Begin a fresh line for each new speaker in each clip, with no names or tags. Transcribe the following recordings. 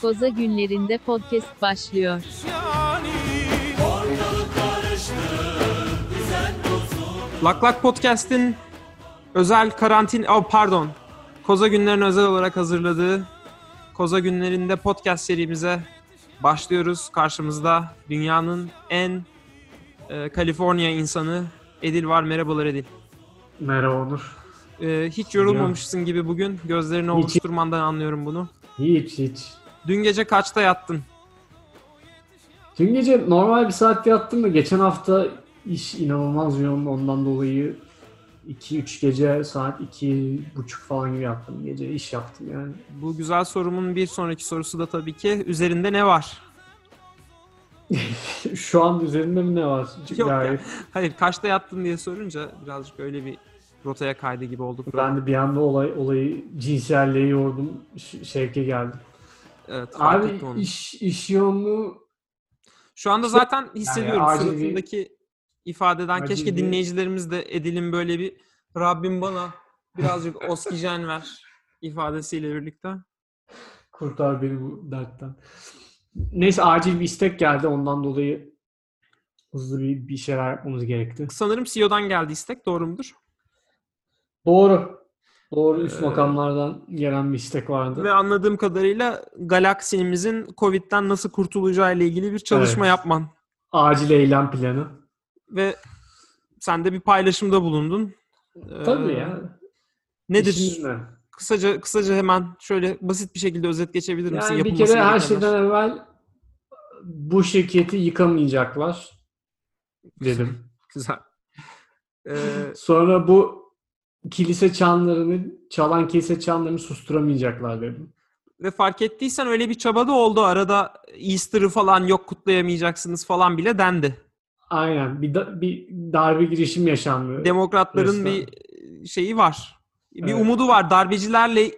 Koza günlerinde podcast başlıyor.
Lak Lak Podcast'in özel karantin... Oh, pardon. Koza günlerin özel olarak hazırladığı Koza günlerinde podcast serimize başlıyoruz. Karşımızda dünyanın en e, Kaliforniya insanı Edil var. Merhabalar Edil.
Merhaba Onur.
E, hiç yorulmamışsın gibi bugün. Gözlerini
Hiç.
ovuşturmandan anlıyorum bunu.
Hiç hiç.
Dün gece kaçta yattın?
Dün gece normal bir saatte yattım da geçen hafta iş inanılmaz yoğun ondan dolayı 2-3 gece saat 2.30 falan gibi yattım. Gece iş yaptım yani.
Bu güzel sorumun bir sonraki sorusu da tabii ki üzerinde ne var?
Şu an üzerinde mi ne var?
Yok
Gayet.
Hayır kaçta yattın diye sorunca birazcık öyle bir rotaya kaydı gibi olduk.
Ben de bir anda olay, olayı cinselliğe yordum. Şevke geldim.
Evet,
Abi iş, iş yoğunluğu
Şu anda zaten hissediyorum
bir-
suratındaki ifadeden.
acil
Keşke
bir-
dinleyicilerimiz de Edil'in böyle bir Rabbim bana birazcık oksijen ver ifadesiyle birlikte.
kurtar beni bu dertten. Neyse acil bir istek geldi ondan dolayı hızlı bir, bir şeyler yapmamız gerekti.
Sanırım CEO'dan geldi istek doğru mudur?
Doğru. Doğru üst
Ee,
makamlardan gelen bir istek vardı.
Ve anladığım kadarıyla galaksimizin Covid'den nasıl kurtulacağı ile ilgili bir çalışma
Evet.
yapman.
Acil eylem planı.
Ve sen de bir paylaşımda bulundun. Ee,
Tabii ya.
Nedir?
İşimiz ne?
Kısaca kısaca hemen şöyle basit bir şekilde özet geçebilir misin?
Yani bir kere her
gerekenler.
şeyden evvel bu şirketi yıkamayacaklar dedim.
Güzel. Ee,
Sonra bu kilise çanlarını, çalan kilise çanlarını susturamayacaklar dedim.
ve fark ettiysen öyle bir çaba da oldu. Arada Easter'ı falan yok kutlayamayacaksınız falan bile dendi.
Aynen. Bir, da- bir darbe girişim yaşandı.
Demokratların
Resmen.
bir şeyi var. Bir
Evet.
umudu var. Darbecilerle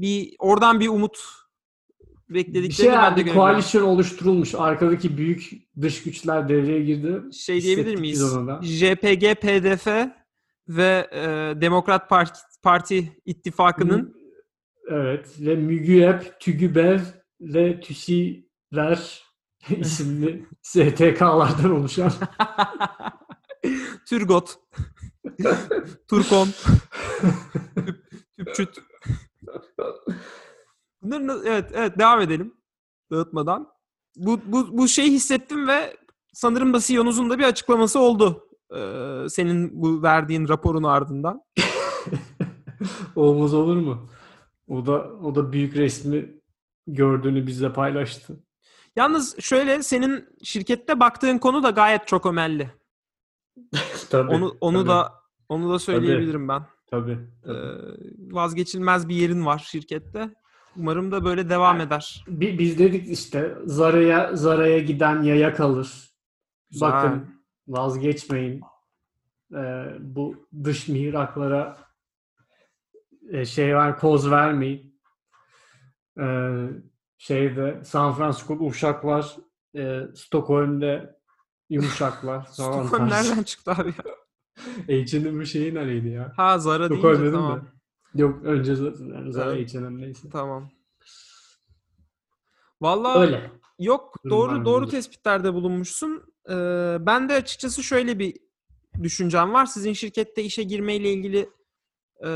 bir oradan bir umut
bir
beklediklerini
şey
ben de
yani bir koalisyon oluşturulmuş. Arkadaki büyük dış güçler devreye girdi.
Şey diyebilir miyiz? JPG, PDF ve e, Demokrat Parti, Parti ittifakının
Evet ve MÜGÜEP, TÜGÜBEV ve TÜSİ'ler isimli STK'lardan oluşan
Türgot, Turkon, Tüp, Tüpçüt. Bunların evet evet devam edelim dağıtmadan. Bu bu bu şeyi hissettim ve sanırım da CEO'nuzun da bir açıklaması oldu. Ee, senin bu verdiğin raporun ardından.
olmaz olur mu? O da o da büyük resmi gördüğünü bizle paylaştı.
Yalnız şöyle senin şirkette baktığın konu da gayet çok ömelli.
tabii.
Onu onu
tabii,
da onu da söyleyebilirim ben.
tabii.
Ee, vazgeçilmez bir yerin var şirkette. Umarım da böyle devam eder.
Bi- Biz dedik işte Zara'ya Zara'ya giden yaya kalır.
Güzel.
Bakın vazgeçmeyin. Ee, bu dış mihraklara e, şey var koz vermeyin. Ee, şeyde San Francisco'da uşak var. Ee, Stockholm'de yumuşak var.
Stockholm nereden çıktı abi ya?
H&M'in şeyi nereydi ya?
Ha Zara
Stockholm
deyince tamam.
de. Yok önce Zara, Zara
Evet.
H&M neyse.
Tamam. Vallahi
Öyle.
yok doğru
Durumlar
doğru tespitlerde bulunmuşsun. Ee, ben de açıkçası şöyle bir düşüncem var. Sizin şirkette işe girmeyle ilgili e,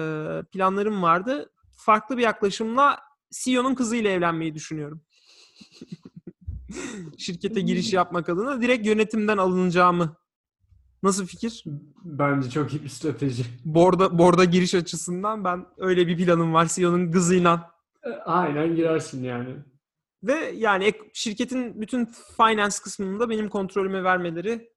planlarım vardı. Farklı bir yaklaşımla CEO'nun kızıyla evlenmeyi düşünüyorum. Şirkete giriş yapmak adına direkt yönetimden alınacağımı. Nasıl fikir?
Bence çok iyi bir strateji.
Borda borda giriş açısından ben öyle bir planım var CEO'nun kızıyla.
Aynen girersin yani.
Ve yani şirketin bütün finance kısmını da benim kontrolüme vermeleri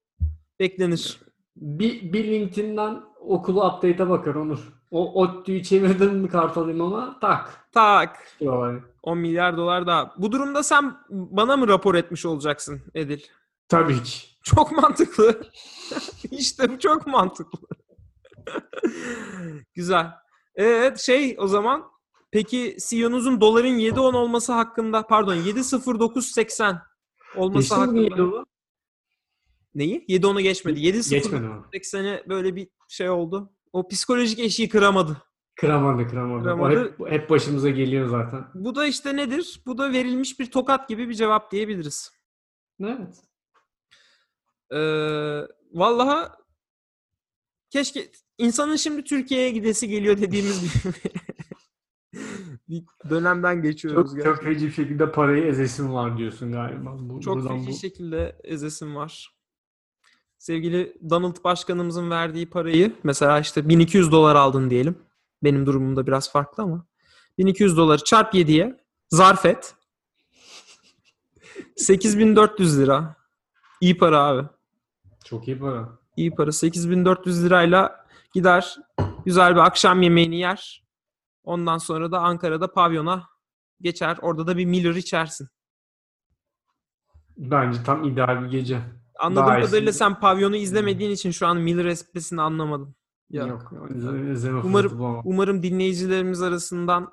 beklenir.
Bir, bir LinkedIn'den okulu update'e bakar Onur. O ODTÜ'yü çevirdim mi kartalayım ama tak.
Tak.
Olay.
10 milyar dolar daha. Bu durumda sen bana mı rapor etmiş olacaksın Edil?
Tabii ki.
Çok mantıklı. işte bu çok mantıklı. Güzel. Evet şey o zaman peki CEO'nuzun doların 7.10 olması hakkında pardon 7.0980 olması
Geçti mi
hakkında.
bu?
Neyi? 7.10'u geçmedi. 7.0980'e
Geçmedi mi?
böyle bir şey oldu. O psikolojik eşiği kıramadı.
Kıramadı kıramadı.
Kıramadı.
O hep, hep başımıza geliyor zaten.
Bu da işte nedir? Bu da verilmiş bir tokat gibi bir cevap diyebiliriz.
Evet.
Ee, vallahi keşke insanın şimdi Türkiye'ye gidesi geliyor dediğimiz bir, bir dönemden geçiyoruz.
Çok,
gerçekten.
çok feci bir şekilde parayı ezesim var diyorsun galiba. Bu,
Çok feci
bu-
şekilde ezesim var. Sevgili Donald Başkanımızın verdiği parayı mesela işte 1200 dolar aldın diyelim. Benim durumumda biraz farklı ama. 1200 doları çarp 7'ye zarf et. 8400 lira. İyi para abi.
Çok iyi para.
İyi para. 8400 lirayla gider güzel bir akşam yemeğini yer. Ondan sonra da Ankara'da pavyona geçer. Orada da bir Miller içersin.
Bence tam ideal bir gece.
Anladığım
Daha iyisi-
kadarıyla sen pavyonu izlemediğin için şu an Miller esprisini anlamadın. Ya.
Yok. izleme-
Umarım-. Umarım dinleyicilerimiz arasından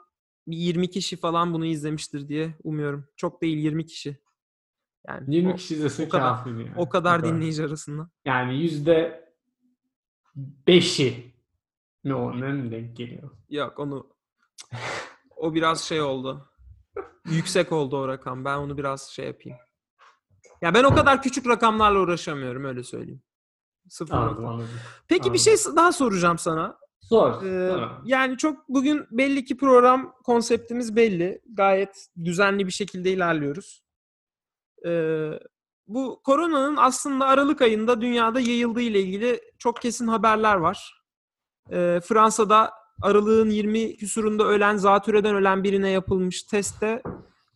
bir 20 kişi falan bunu izlemiştir diye umuyorum. Çok değil 20 kişi. Yani
20
o,
kişi izlese
o kadar-
yani.
o kadar dinleyici arasından.
Yani yüzde beşi o ne mi denk geliyor?
Yok onu o biraz şey oldu. Yüksek oldu o rakam. Ben onu biraz şey yapayım. Ya ben o kadar küçük rakamlarla uğraşamıyorum öyle söyleyeyim. Sıfır
Anladım anladım.
Peki bir
anladım.
şey daha soracağım sana.
Sor.
Ee, yani çok bugün belli ki program konseptimiz belli. Gayet düzenli bir şekilde ilerliyoruz. Ee, bu koronanın aslında Aralık ayında dünyada yayıldığı ile ilgili çok kesin haberler var. Ee, Fransa'da Aralık'ın 20 küsurunda ölen, zatürreden ölen birine yapılmış testte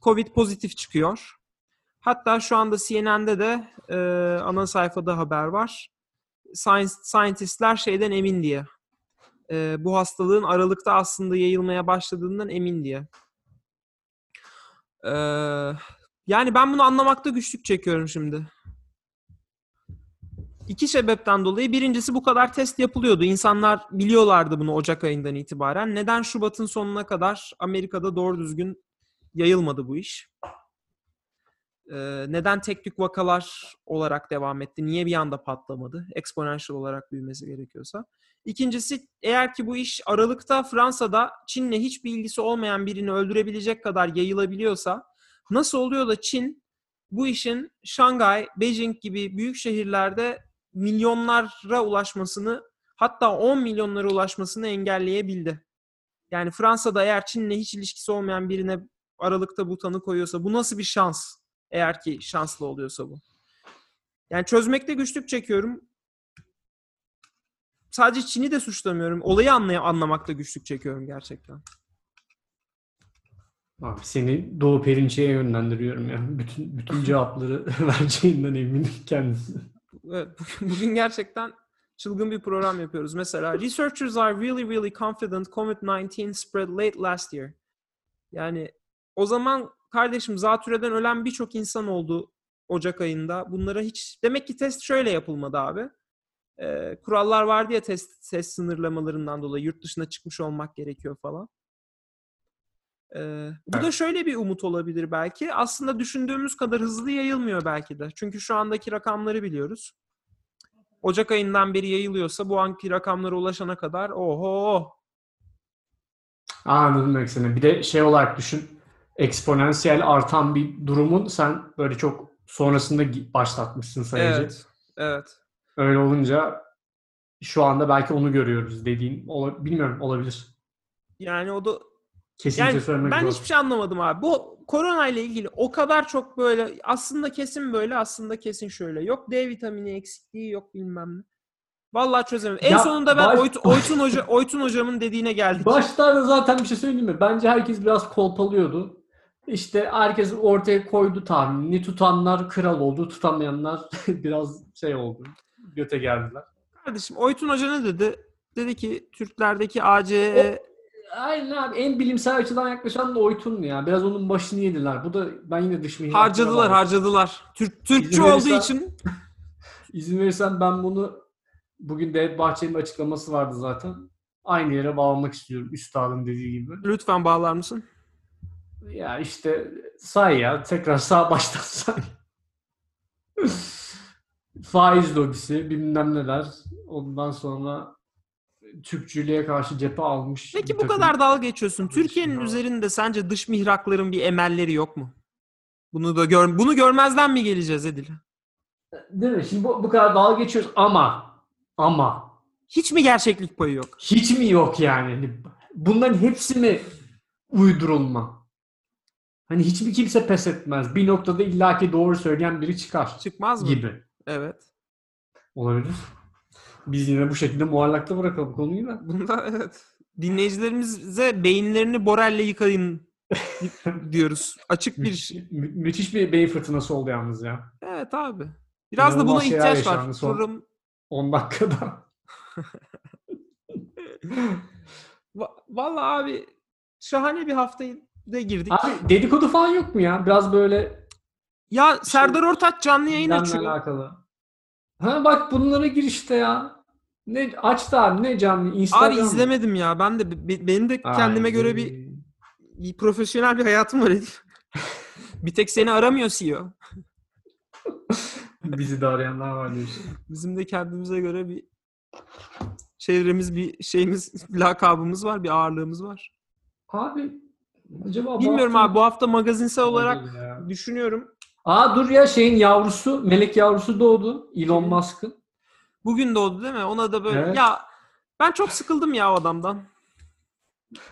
Covid pozitif çıkıyor. Hatta şu anda CNN'de de e, ana sayfada haber var. Science, scientistler şeyden emin diye e, bu hastalığın Aralık'ta aslında yayılmaya başladığından emin diye. Ee, yani ben bunu anlamakta güçlük çekiyorum şimdi. İki sebepten dolayı. Birincisi bu kadar test yapılıyordu. İnsanlar biliyorlardı bunu Ocak ayından itibaren. Neden Şubat'ın sonuna kadar Amerika'da doğru düzgün yayılmadı bu iş? Ee, neden tek tük vakalar olarak devam etti? Niye bir anda patlamadı? Exponential olarak büyümesi gerekiyorsa. İkincisi eğer ki bu iş Aralık'ta Fransa'da Çin'le hiçbir ilgisi olmayan birini öldürebilecek kadar yayılabiliyorsa nasıl oluyor da Çin bu işin Şangay, Beijing gibi büyük şehirlerde milyonlara ulaşmasını hatta 10 milyonlara ulaşmasını engelleyebildi. Yani Fransa'da eğer Çin'le hiç ilişkisi olmayan birine Aralık'ta bu tanı koyuyorsa bu nasıl bir şans? Eğer ki şanslı oluyorsa bu. Yani çözmekte güçlük çekiyorum sadece Çin'i de suçlamıyorum. Olayı anlay anlamakta güçlük çekiyorum gerçekten.
Abi seni Doğu Perinçek'e yönlendiriyorum ya. Bütün bütün cevapları vereceğinden eminim kendisi.
Evet, bugün, gerçekten çılgın bir program yapıyoruz. Mesela researchers are really really confident COVID-19 spread late last year. Yani o zaman kardeşim zatürreden ölen birçok insan oldu Ocak ayında. Bunlara hiç demek ki test şöyle yapılmadı abi. Ee, kurallar vardı ya test, test sınırlamalarından dolayı yurt dışına çıkmış olmak gerekiyor falan. Ee, bu da şöyle bir umut olabilir belki. Aslında düşündüğümüz kadar hızlı yayılmıyor belki de. Çünkü şu andaki rakamları biliyoruz. Ocak ayından beri yayılıyorsa bu anki rakamlara ulaşana kadar oho
Anladım demek istediğini. Bir de şey olarak düşün. Eksponansiyel artan bir durumun sen böyle çok sonrasında başlatmışsın sayacı.
evet evet
Öyle olunca şu anda belki onu görüyoruz dediğin bilmiyorum olabilir.
yani o da
Kesinlikle
yani
söylemek
ben
zor.
hiçbir şey anlamadım abi. Bu korona ile ilgili o kadar çok böyle aslında kesin böyle aslında kesin şöyle. Yok D vitamini eksikliği yok bilmem ne. Vallahi çözemedim. En
Ya
sonunda ben
baş-
Oytun, Oytun, Hoca, Oytun hocamın dediğine geldik.
Başlarda zaten bir şey söyleyeyim mi? Bence herkes biraz kolpalıyordu. İşte herkes ortaya koydu tahminini. Tutanlar kral oldu, tutamayanlar biraz şey oldu. Göte geldiler.
Kardeşim Oytun Hoca ne dedi? Dedi ki Türklerdeki ACE
Aynen abi. En bilimsel açıdan yaklaşan da Oytun ya. Biraz onun başını yediler. Bu da ben yine dış mihraklara
harcadılar harcadılar. Türk, Türkçü
İzin
olduğu
verirsen-
için
İzin verirsen ben bunu bugün Devlet Bahçeli'nin açıklaması vardı zaten. Aynı yere bağlamak istiyorum. Üstadın dediği gibi.
lütfen bağlar mısın?
Ya işte say ya. Tekrar sağ baştan say. Faiz lobisi bilmem neler. Ondan sonra Türkçülüğe karşı cephe almış.
Peki bu kadar dalga geçiyorsun. Türkiye'nin üzerinde sence dış mihrakların bir emelleri yok mu? Bunu da gör bunu görmezden mi geleceğiz Edil?
Değil mi? Şimdi bu, bu kadar dalga geçiyoruz ama ama
Hiç mi gerçeklik payı yok?
hiç mi yok yani? Hani Bunların hepsi mi uydurulma? Hani hiç mi kimse pes etmez? Bir noktada illaki doğru söyleyen biri çıkar
Çıkmaz mı?
gibi.
Evet.
Olabilir. Biz yine bu şekilde muallakta bırakalım konuyu da.
Bunda evet. Dinleyicilerimize beyinlerini Borel'le yıkayın diyoruz. Açık bir
Müthiş, mü- müthiş bir beyin fırtınası oldu yalnız ya.
Evet abi. Biraz da buna
İnanılmaz
ihtiyaç var.
son-
Program
10 dakikada.
Va- Vallahi abi şahane bir haftaya da girdik.
Abi dedikodu falan yok mu ya? Biraz böyle
ya Serdar Ortaç canlı yayın açıyor.
alakalı. Ha bak bunlara gir işte ya. Ne aç da abi, ne canlı Instagram.
Abi izlemedim ya. Ben de be- benim de
Ay,
kendime göre bir, bir profesyonel bir hayatım var bir tek seni aramıyor CEO.
bizi de arayanlar var diyorsun.
Bizim de kendimize göre bir çevremiz, bir şeyimiz, lakabımız var, bir ağırlığımız var.
Abi acaba bu
Bilmiyorum
hafta-
abi bu hafta magazinsel olarak
ya.
düşünüyorum.
Aa dur ya şeyin yavrusu, melek yavrusu doğdu. Elon? Musk'ın.
Bugün doğdu değil mi? Ona da böyle
Evet.
ya ben çok sıkıldım ya o adamdan.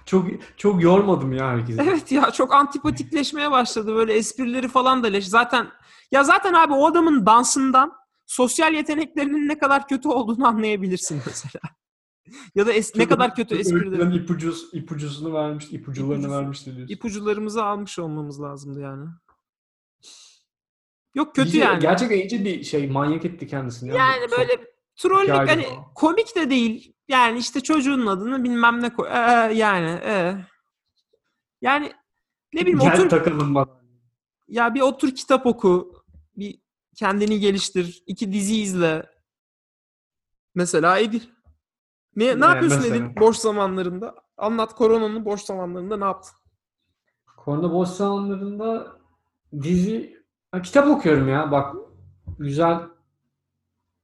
Çok çok yormadım ya herkesi.
Evet ya çok antipatikleşmeye başladı. Böyle esprileri falan da leş. Zaten ya zaten abi o adamın dansından sosyal yeteneklerinin ne kadar kötü olduğunu anlayabilirsin mesela. ya da es- ne kadar kötü esprileri.
İpucu, ipucusunu vermiş, ipucularını
İpucusu-
vermişti diyorsun.
ipucularımızı almış olmamız lazımdı yani. Yok kötü
İyice-
yani.
Gerçekten iyice bir şey manyak etti kendisini. ya.
Yani
Çok-
böyle trollük hani
falan.
komik de değil. Yani işte çocuğun adını bilmem ne koy. Ee, yani ee. Yani ne bileyim
Gel
otur
takalım bak.
ya bir otur kitap oku. Bir kendini geliştir. iki dizi izle. Mesela Edil. Ne, ne
Ne
yapıyorsun
mesela?
Edil boş zamanlarında? Anlat koronanın boş zamanlarında ne yaptın?
Korona boş zamanlarında dizi, kitap okuyorum ya. Bak güzel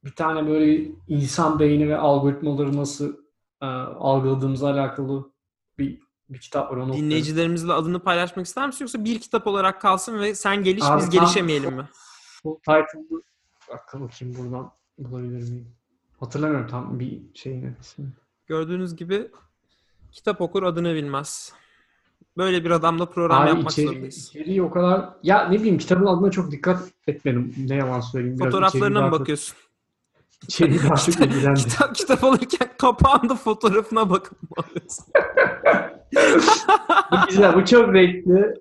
bir tane böyle insan beyni ve algoritmaları nasıl e, algıladığımızla alakalı bir bir kitap var. Onu okuyorum.
Dinleyicilerimizle adını paylaşmak ister misin yoksa bir kitap olarak kalsın ve sen geliş
Abi
biz gelişemeyelim mi?
Full title'lı Bak bakayım buradan bulabilir miyim? Hatırlamıyorum tam bir şeyini ismini.
Gördüğünüz gibi kitap okur adını bilmez. Böyle bir adamla program
Abi
yapmak
içeri,
zorundayız.
içeriği o kadar ya ne bileyim kitabın adına çok dikkat etmedim. Ne yalan söyleyeyim. Biraz
Fotoğraflarına mı bakıyorsun?
İçeriği daha çok ilgilendi.
kitap, kitap alırken kapağında fotoğrafına bakıp mı
bu güzel, bu çok renkli.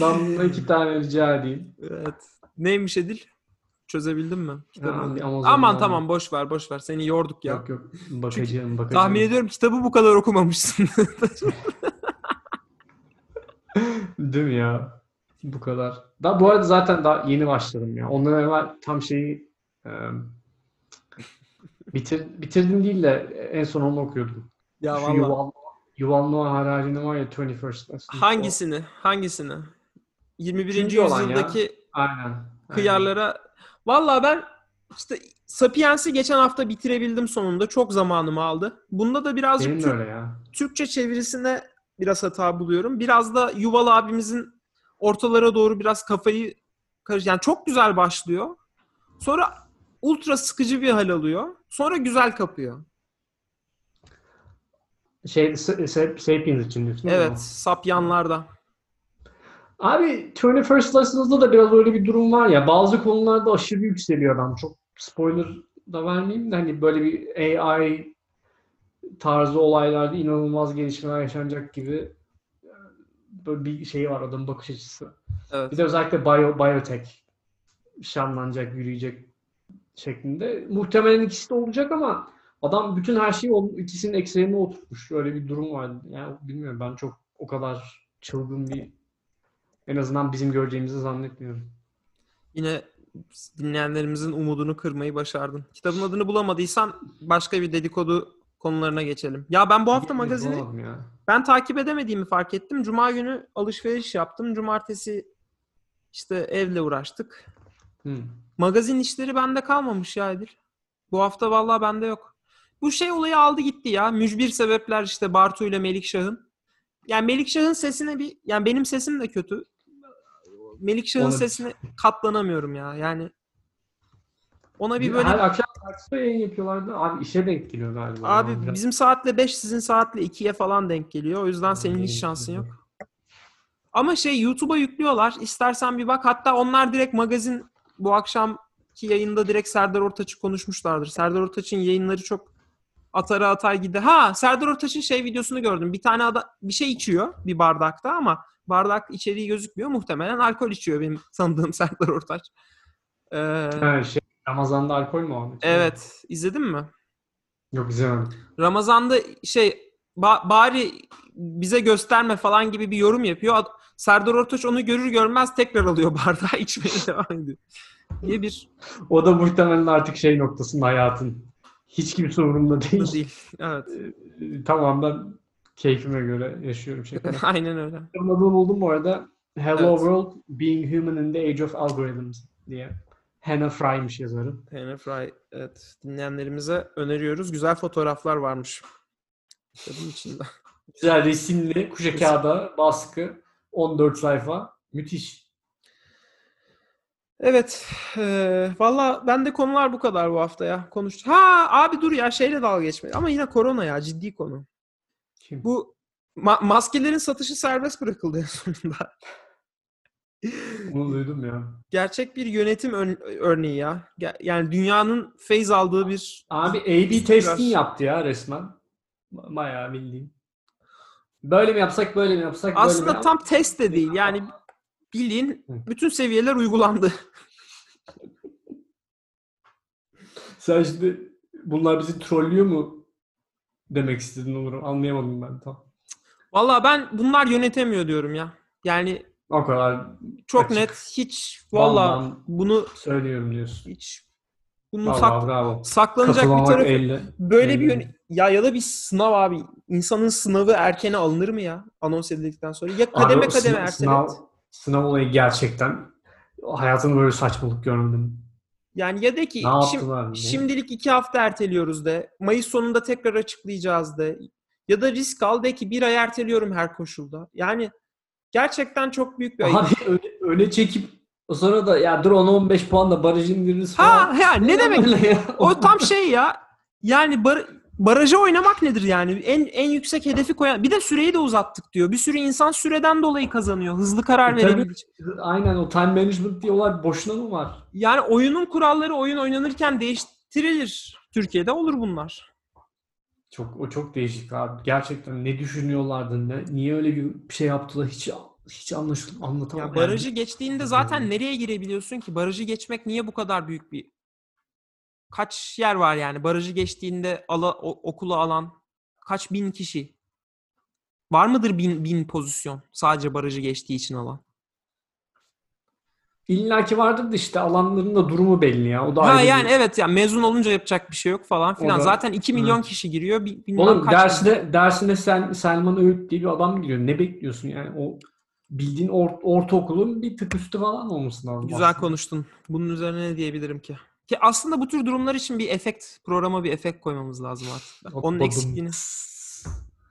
Ben bundan iki tane rica edeyim.
evet. Neymiş Edil? Çözebildin mi?
Yani Amazon'dan
Aman
aldım.
tamam boş ver boş ver. Seni yorduk ya.
Yok yok bakacağım bakacağım.
Tahmin ediyorum kitabı bu kadar okumamışsın.
Değil mi ya? Bu kadar. Da bu arada zaten daha yeni başladım ya. Ondan evvel tam şeyi e, bitir, bitirdim değil de en son onu okuyordum.
ya
Şu
valla.
Yuval, Yuval Noah Harari'nin var ya 21st Lesson.
Hangisini? Hangisini? 21.
İkinci olan ya.
yüzyıldaki
O- aynen. aynen.
kıyarlara. Valla ben işte Sapiens'i geçen hafta bitirebildim sonunda. Çok zamanımı aldı. Bunda da birazcık
Benim
Türk-
öyle ya.
Türkçe çevirisine biraz hata buluyorum. Biraz da Yuval abimizin ortalara doğru biraz kafayı karış. Yani çok güzel başlıyor. Sonra ultra sıkıcı bir hal alıyor. Sonra güzel kapıyor.
Şey, Sa- Sa- Sapiens için diyorsun?
Evet, sapyanlarda.
Abi 21st Lessons'da da biraz öyle bir durum var ya. Bazı konularda aşırı yükseliyor adam. Çok spoiler da vermeyeyim de hani böyle bir AI tarzı olaylarda inanılmaz gelişmeler yaşanacak gibi böyle bir şey var adamın bakış açısı.
Evet.
Bir de özellikle bio, biotech şanlanacak, yürüyecek şeklinde. Muhtemelen ikisi de olacak ama adam bütün her şeyi onun ikisinin eksenine oturtmuş. Öyle bir durum var. Yani bilmiyorum ben çok o kadar çılgın bir en azından bizim göreceğimizi zannetmiyorum.
Yine dinleyenlerimizin umudunu kırmayı başardın. Kitabın adını bulamadıysan başka bir dedikodu konularına geçelim. Ya ben bu hafta
Bilmiyorum,
magazini
ya.
ben takip edemediğimi fark ettim. Cuma günü alışveriş yaptım. Cumartesi işte evle uğraştık.
Hı.
Magazin işleri bende kalmamış ya Edil. Bu hafta vallahi bende yok. bu şey olayı aldı gitti ya. Mücbir sebepler işte Bartu ile Melikşah'ın. Yani Melikşah'ın sesine bir yani benim sesim de kötü. Melikşah'ın sesine katlanamıyorum ya. Yani ona bir böyle
Her akşam kaçta yayın yapıyorlardı? Abi işe denk geliyor galiba.
abi
Yani
bizim saatle 5 sizin saatle 2'ye falan denk geliyor. O yüzden senin hiç şansın yok. Ama şey YouTube'a yüklüyorlar. İstersen bir bak. Hatta onlar direkt magazin bu akşamki yayında direkt Serdar Ortaç'ı konuşmuşlardır. Serdar Ortaç'ın yayınları çok atara atar gider. Ha Serdar Ortaç'ın şey videosunu gördüm. Bir tane ada bir şey içiyor bir bardakta ama bardak içeriği gözükmüyor. Muhtemelen alkol içiyor benim tanıdığım Serdar Ortaç. Ee,
Ha, şey, Ramazan'da alkol almış?
evet. izledin mi?
Yok izlemedim.
Ramazan'da şey ba- bari bize gösterme falan gibi bir yorum yapıyor. Ad- Serdar Ortaç onu görür görmez tekrar alıyor bardağı içmeye devam ediyor. Diye bir
O da muhtemelen artık şey noktasında hayatın. Hiç kimse umurumda değil.
değil. Evet.
Ee, Tamam ben keyfime göre yaşıyorum şeklinde.
Aynen öyle.
Adını buldum bu arada. Hello
Evet.
World, Being Human in the Age of Algorithms diye. Hannah Fry'mış yazarı.
Hannah Fry evet dinleyenlerimize öneriyoruz. Güzel fotoğraflar varmış. Kitabın içinde.
Güzel resimli, kuşa kağıda, baskı, 14 sayfa. Müthiş.
Evet. E, Valla bende konular bu kadar bu hafta ya. Konuş. Ha abi dur ya şeyle dalga geçme. Ama yine korona ya ciddi konu.
Kim?
Bu ma- maskelerin satışı serbest bırakıldı en sonunda.
Bunu duydum ya.
Gerçek bir yönetim ön- örneği ya. Yani dünyanın feyz aldığı bir
Abi A-B testing yaptı ya resmen. Ba- Bayağı bildiğin. Böyle mi yapsak, böyle mi yapsak, böyle mi
aslında
yap-
tam test de değil. Yani bildiğin bütün seviyeler uygulandı.
Sen şimdi bunlar bizi trollüyor mu demek istedin Onur? Anlayamadım ben tam.
Valla ben bunlar yönetemiyor diyorum ya. Yani
O kadar
çok
Açık.
net hiç valla bunu
söylüyorum diyorsun.
hiç bunu
Bravo,
sak-
bravo.
saklanacak bir tarafı
elle.
böyle bir
elle.
yön- ya ya da bir sınav abi. İnsanın sınavı erkene alınır mı ya? Anons edildikten sonra. Ya
Abi
kademe
o
kademe
sınav,
ertelet.
sınav, sınav olayı gerçekten hayatımda böyle saçmalık görmedim.
Yani ya de ki
Ne
şim- şimdilik iki hafta erteliyoruz de. Mayıs sonunda tekrar açıklayacağız de. Ya da risk al de ki bir ay erteliyorum her koşulda. Yani gerçekten çok büyük bir ayıp.
Abi öyle, öyle çekip o sonra da ya dur 10-15 puanla baraj indiririz falan.
Ha ya ne demek?
Öyle ya?
O tam şey ya. Yani bar baraja oynamak nedir yani? En en yüksek hedefi koyan. Bir de süreyi de uzattık diyor. Bir sürü insan süreden dolayı kazanıyor. Hızlı karar
E
için.
Aynen o time management diye olay boşuna mı var?
Yani oyunun kuralları oyun oynanırken değiştirilir. Türkiye'de olur bunlar.
Çok o çok değişik abi. Gerçekten ne düşünüyorlardı? Ne, niye öyle bir şey yaptılar? Hiç hiç anlaşıl anlatamam.
Ya
yani.
barajı geçtiğinde zaten nereye girebiliyorsun ki? Barajı geçmek niye bu kadar büyük bir kaç yer var yani? Barajı geçtiğinde ala, o- okulu alan kaç bin kişi? Var mıdır bin, bin pozisyon sadece barajı geçtiği için alan?
İlla ki vardır da işte alanların da durumu belli ya. O da
Ha
ayrı bir-
yani evet ya mezun olunca yapacak bir şey yok falan filan.
Da-
Zaten 2 milyon
Evet.
kişi giriyor. bi- Bilmem
Oğlum
kaç
dersine dersine sen Selman Öğüt diye bir adam giriyor. Ne bekliyorsun yani? O bildiğin or- ortaokulun bir tık üstü falan olması lazım.
Güzel
aslında.
konuştun. Bunun üzerine ne diyebilirim ki? Ki aslında bu tür durumlar için bir efekt, programa bir efekt koymamız lazım artık. Onun
Badum.
eksikliğini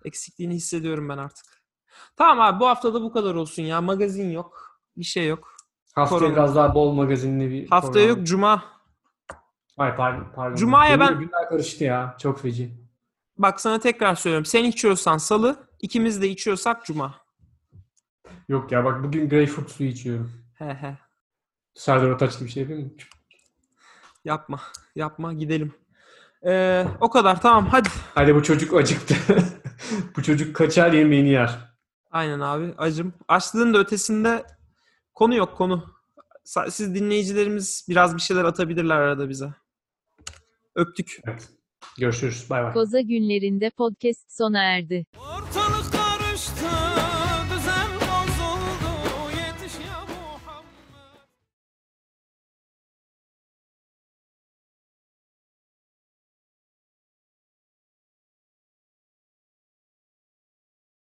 eksikliğini hissediyorum ben artık. Tamam abi bu hafta da bu kadar olsun ya. Magazin yok. Bir şey yok.
Haftaya
Korona.
biraz daha bol magazinli bir
Haftaya
program.
yok cuma.
Ay pardon pardon.
Cuma'ya
Benim
ben-
Günler karıştı ya. Çok feci.
Bak sana tekrar söylüyorum. Sen içiyorsan salı, ikimiz de içiyorsak cuma.
Yok ya bak bugün greyfurt suyu içiyorum.
He he.
Serdar gibi bir şey yapayım mı?
Yapma. Yapma gidelim. Ee, o kadar tamam hadi.
Hadi bu çocuk acıktı. bu çocuk kaçar yemeğini yer.
Aynen abi acım. Açlığın da ötesinde konu yok konu. Siz dinleyicilerimiz biraz bir şeyler atabilirler arada bize. Öptük.
Evet. Görüşürüz. Bay bay.
Koza günlerinde podcast sona erdi.
Ortalık